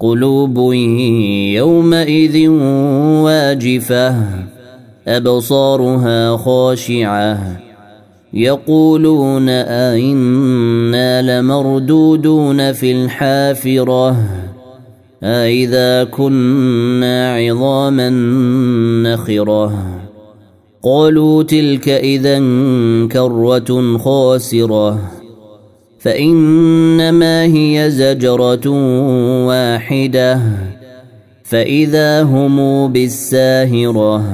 قلوب يومئذ واجفة أبصارها خاشعة. يقولون أئنا لمردودون في الحافرة أئذا كنا عظاما نخرة. قالوا تلك إذا كرة خاسرة. فإنما هي زجرة واحدة. فإذا هم بالساهرة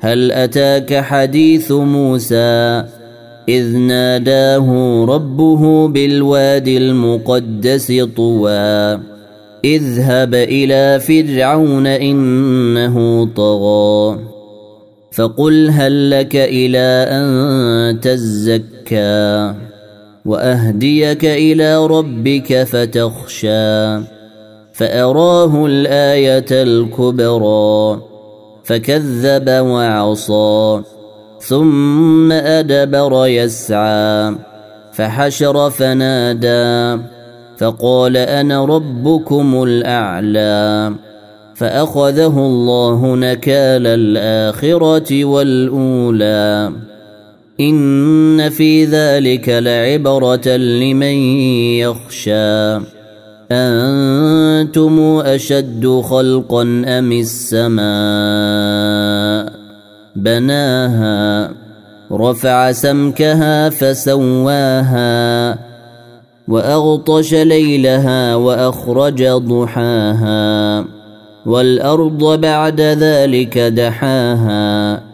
هل أتاك حديث موسى؟ إذ ناداه ربه بالوادي المقدس طوى. اذهب إلى فرعون إنه طغى. فقل هل لك إلى أن تزكى؟ وأهديك إلى ربك فتخشى فأراه الآية الكبرى فكذب وعصى ثم أدبر يسعى فحشر فنادى فقال أنا ربكم الأعلى فأخذه الله نكال الآخرة والأولى إن في ذلك لعبرة لمن يخشى. أنتم أشد خلقا أم السماء؟ بناها رفع سمكها فسواها وأغطش ليلها وأخرج ضحاها والأرض بعد ذلك دحاها.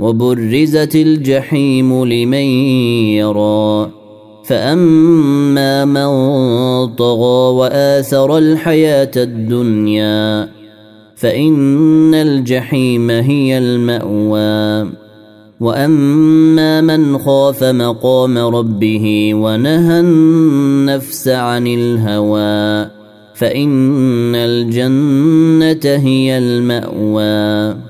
وبرزت الجحيم لمن يرى. فأما من طغى وآثر الحياة الدنيا فإن الجحيم هي المأوى. وأما من خاف مقام ربه ونهى النفس عن الهوى فإن الجنة هي المأوى.